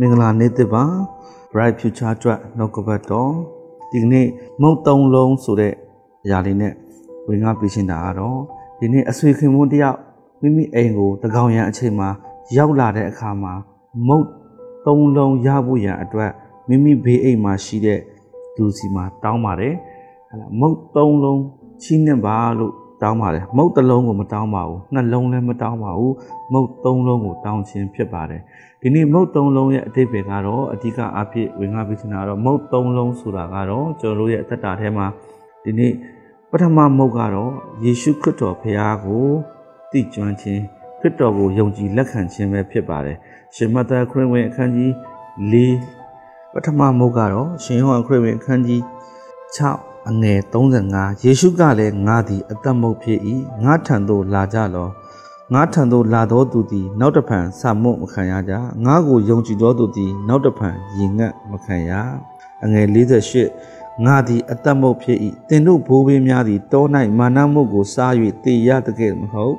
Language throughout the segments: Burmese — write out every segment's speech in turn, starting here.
မင်္ဂလာနေ့တစ်ပါ Bright Future အတွက်နှုတ်ကပတ်တော်ဒီကနေ့မုတ်သုံးလုံးဆိုတဲ့အရာလေးနဲ့ဝင်ငါပြရှင်းတာကတော့ဒီနေ့အဆွေခင်မွန်းတယောက်မိမိအိမ်ကိုတကောင်ရန်အချိန်မှာရောက်လာတဲ့အခါမှာမုတ်သုံးလုံးရဖို့ရန်အတွက်မိမိဘေးအိမ်မှာရှိတဲ့လူစီမှာတောင်းပါတယ်ဟဲ့လားမုတ်သုံးလုံးချီးနှင်ပါလို့ တောင်းပါတယ်မုတ်တစ်လုံးကိုမတောင်းပါဘူးနှလုံးလည်းမတောင်းပါဘူးမုတ်သုံးလုံးကိုတောင်းခြင်းဖြစ်ပါတယ်ဒီနေ့မုတ်သုံးလုံးရဲ့အတိတ်ပဲကတော့အဓိကအဖြစ်ဝင်ငါပြချင်တာကတော့မုတ်သုံးလုံးဆိုတာကတော့ကျွန်တော်တို့ရဲ့အသက်တာထဲမှာဒီနေ့ပထမမုတ်ကတော့ယေရှုခရစ်တော်ဖခင်ကိုသိကျွမ်းခြင်းခရစ်တော်ကိုယုံကြည်လက်ခံခြင်းပဲဖြစ်ပါတယ်ရှင်မသက်ခရစ်ဝင်အခန်းကြီး၄ပထမမုတ်ကတော့ရှင်ယောဟန်ခရစ်ဝင်အခန်းကြီး6 အငယ်35ယေရှုကလည်းငါသည်အသက်မုတ်ဖြစ်၏ငါထံသို့လာကြလောငါထံသို့လာသောသူသည်နောက်တဖန်ဆာမုတ်မခံရကြငါကိုယုံကြည်သောသူသည်နောက်တဖန်ရင်ငတ်မခံရအငယ်48ငါသည်အသက်မုတ်ဖြစ်၏သင်တို့ဘိုးဘေးများသည်တော၌မာနမုတ်ကိုစား၍တေရတကယ်မဟုတ်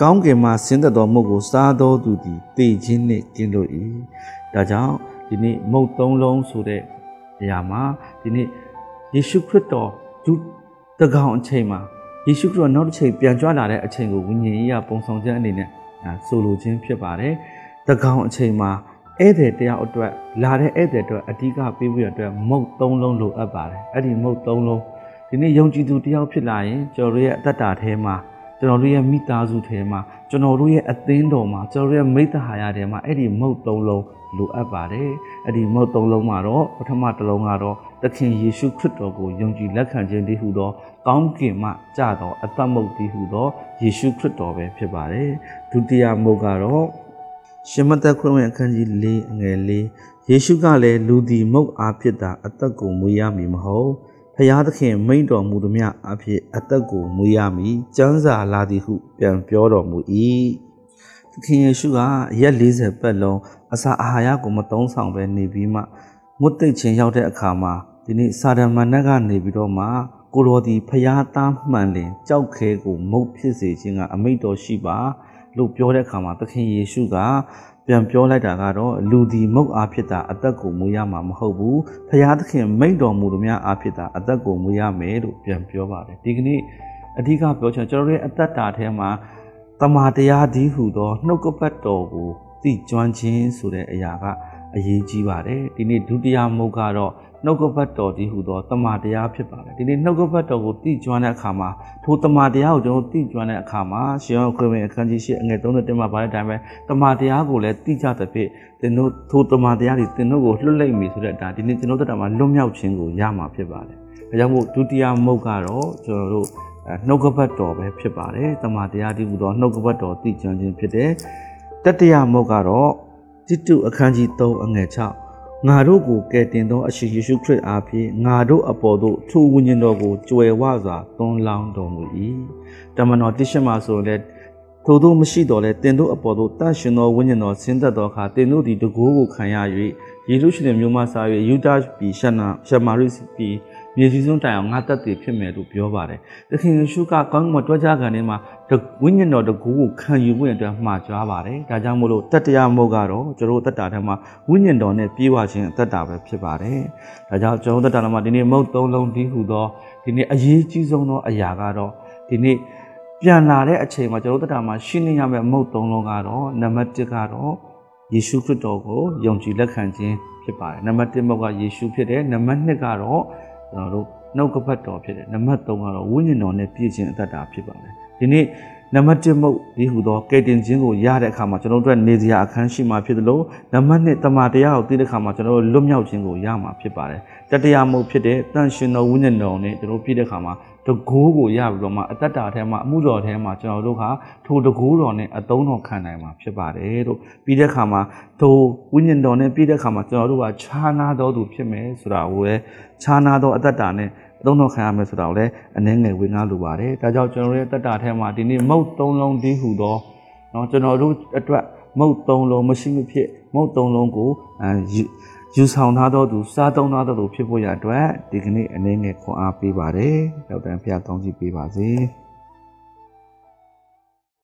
ကောင်းကင်မှဆင်းသက်သောမုတ်ကိုစားသောသူသည်တေခြင်းနှင့်ကင်းလို့၏ဒါကြောင့်ဒီနေ့မုတ်သုံးလုံးဆိုတဲ့အရာမှာဒီနေ့ ယေရှုခရစ်တော်ဒုတကောင်အချိန်မှာယေရှုခရစ်တော်နောက်တစ်ချိန်ပြန်ကြွလာတဲ့အချိန်ကိုဝိညာဉ်ရေးရပုံဆောင်ခြင်းအနေနဲ့အာဆိုလိုခြင်းဖြစ်ပါတယ်။တကောင်အချိန်မှာဧည့်သည်တယောက်အတွက်လာတဲ့ဧည့်သည်အတွက်အဓိကပေးဖို့အတွက်မုတ်သုံးလုံးလိုအပ်ပါတယ်။အဲ့ဒီမုတ်သုံးလုံးဒီနေ့ယုံကြည်သူတယောက်ဖြစ်လာရင်ကျွန်တော်တို့ရဲ့အသက်တာထဲမှာ ကျွန်တော်တို့ရဲ့မိသားစုထဲမှာကျွန်တော်တို့ရဲ့အသင်းတော်မှာကျွန်တော်တို့ရဲ့မိသားဟာရထဲမှာအဲ့ဒီမုတ်သုံးလုံးလိုအပ်ပါတယ်အဲ့ဒီမုတ်သုံးလုံးမှာတော့ပထမတစ်လုံးကတော့သခင်ယေရှုခရစ်တော်ကိုယုံကြည်လက်ခံခြင်းတည်းဟူသောကောင်းကင်မှကြသောအသက်မုတ်တည်းဟူသောယေရှုခရစ်တော်ပဲဖြစ်ပါတယ်ဒုတိယမုတ်ကတော့ရှင်မသက်ခရစ်ဝင်အခန်းကြီး၄အငယ်၄ယေရှုကလည်းလူသည်မုတ်အားဖြစ်တာအသက်ကိုမွေးရမည်မဟုတ် ဖျားသခင်မိန့်တော်မူသည်မြအဖြစ်အသက်ကိုမွေးရမည်ကျမ်းစာလာသည်ဟုပြန်ပြောတော်မူ၏သခင်ယေရှုကရက်40ပတ်လုံးအစာအာဟာရကိုမသုံးဆောင်ပဲနေပြီးမှမွတ်သိပ်ခြင်းရောက်တဲ့အခါမှာဒီနေ့စာဒမဏတ်ကနေပြီးတော့မှကိုတော်ဒီဖျားသားမှန်လင်ကြောက်ခဲကိုမုတ်ဖြစ်စေခြင်းကအမိန့်တော်ရှိပါလို့ပြောတဲ့အခါမှာသခင်ယေရှုက ပြန်ပြောလိုက်တာကတော့လူဒီမုတ်အားဖြစ်တာအသက်ကိုမွေးရမှာမဟုတ်ဘူးဖျားသခင်မိန့်တော်မူသည်များအားဖြစ်တာအသက်ကိုမွေးရမယ်လို့ပြန်ပြောပါတယ်ဒီကနေ့အဓိကပြောချင်ကျွန်တော်တို့ရဲ့အသက်တာထဲမှာတမာတရားဒီဟုသောနှုတ်ကပတ်တော်ကိုသိကျွမ်းခြင်းဆိုတဲ့အရာကအရေးကြီးပါတယ်ဒီနေ့ဒုတိယမုတ်ကတော့ နှုတ်ကပတ်တော်ဒီဟူသောတမန်တရားဖြစ်ပါတယ်ဒီနေ့နှုတ်ကပတ်တော်ကိုသိကျွမ်းတဲ့အခါမှာထိုတမန်တရားကိုကျွန်တော်သိကျွမ်းတဲ့အခါမှာရှင်ယောခရစ်ဝင်အခန်းကြီး၈အငယ်31မှာပါတဲ့အတိုင်းပဲတမန်တရားကိုလည်းသိကြသဖြင့်သင်တို့ထိုတမန်တရားတွေသင်တို့ကိုလွတ်လိုက်ပြီဆိုတဲ့အတိုင်းဒီနေ့ကျွန်တော်တို့တမန်လွတ်မြောက်ခြင်းကိုရမှာဖြစ်ပါတယ်ဒါကြောင့်မို့ဒုတိယမုတ်ကတော့ကျွန်တော်တို့နှုတ်ကပတ်တော်ပဲဖြစ်ပါတယ်တမန်တရားဒီဟူသောနှုတ်ကပတ်တော်သိကျွမ်းခြင်းဖြစ်တယ်တတိယမုတ်ကတော့တိတုအခန်းကြီး3အငယ်6 ငါတို့ကိုကယ်တင်သောအရှင်ယေရှုခရစ်အားဖြင့်ငါတို့အပေါ်သို့ထိုဝိညာဉ်တော်ကိုကြွယ်ဝစွာသွန်းလောင်းတော်မူ၏တမန်တော်တိရှမဆိုလည်းထို့သောမရှိတော်လဲတင်တို့အပေါ်သို့တန်ရှင်သောဝိညာဉ်တော်ဆင်းသက်သောအခါတင်တို့သည်တကိုးကိုခံရ၍ယေရုရှလင်မြို့မှစား၍ယူဒပြည်ရှနာရှမာရိပြည် မြေကြီးစွန်းတိုင်အောင်ငါတက်တည်ဖြစ်မယ်လို့ပြောပါတယ်။သခင်ယေရှုကကောင်းကင်မှာတွဲကြခံနေမှာဝိညာဉ်တော်တကူကိုခံယူဖို့အတွက်မှာကြွားပါတယ်။ဒါကြောင့်မို့လို့တတ္တရာမုတ်ကတော့ကျွန်တော်တက်တာထဲမှာဝိညာဉ်တော်နဲ့ပြေးဝခြင်းအသက်တာပဲဖြစ်ပါတယ်။ဒါကြောင့်ကျွန်တော်တက်တာထဲမှာဒီနေ့မုတ်သုံးလုံးဒီဟူသောဒီနေ့အရေးကြီးဆုံးသောအရာကတော့ဒီနေ့ပြန်လာတဲ့အချိန်မှာကျွန်တော်တက်တာမှာရှင်းနေရမယ့်မုတ်သုံးလုံးကတော့နံပါတ်1ကတော့ယေရှုခရစ်တော်ကိုယုံကြည်လက်ခံခြင်းဖြစ်ပါတယ်။နံပါတ်1မုတ်ကယေရှုဖြစ်တယ်။နံပါတ်2ကတော့ ကျွန်တော်တို့နှုတ်ကပတ်တော်ဖြစ်တယ်နံပါတ်3ကတော့ဝိညာဉ်တော်နဲ့ပြည့်ခြင်းအတ္တတာဖြစ်ပါတယ်ဒီနေ့ နံပါတ်1မုတ်ဒီဟူသောကယ်တင်ခြင်းကိုရတဲ့အခါမှာကျွန်တော်တို့နေစရာအခန်းရှိမှာဖြစ်တယ်လို့နံပါတ်2တမန်တရားကိုသိတဲ့အခါမှာကျွန်တော်တို့လွတ်မြောက်ခြင်းကိုရမှာဖြစ်ပါတယ်တတရားမုတ်ဖြစ်တဲ့တန်ရှင်တော်ဝိညာဉ်တော်နဲ့ကျွန်တော်ပြည့်တဲ့အခါမှာတကိုးကိုရပြီးတော့မှအတ္တတာထဲမှာအမှုတော်ထဲမှာကျွန်တော်တို့ကထိုတကိုးတော်နဲ့အသုံးတော်ခံနိုင်မှာဖြစ်ပါတယ်လို့ပြီးတဲ့အခါမှာထိုဝိညာဉ်တော်နဲ့ပြီးတဲ့အခါမှာကျွန်တော်တို့ကခြားနာတော်သူဖြစ်မယ်ဆိုတာကိုလည်းခြားနာသောအတ္တတာနဲ့ အသုံးတော်ခံရမယ်ဆိုတာကိုလည်းအနည်းငယ်ဝင်ကားလိုပါတယ်ဒါကြောင့်ကျွန်တော်ရဲ့အတ္တတာထဲမှာဒီနေ့မုတ်သုံးလုံးတည်းဟူသောเนาะကျွန်တော်တို့အတွက်မုတ်သုံးလုံးမရှိမဖြစ်မုတ်သုံးလုံးကိုအဲယူဆောင်ထားသောသူစားသုံးထားသောသူဖြစ်ဖို့ရအတွက်ဒီကနေ့အနေနဲ့ခွန်အားပေးပါတယ်။ဒေါက်တာဖျားကောင်းကြီးပေးပါစေ။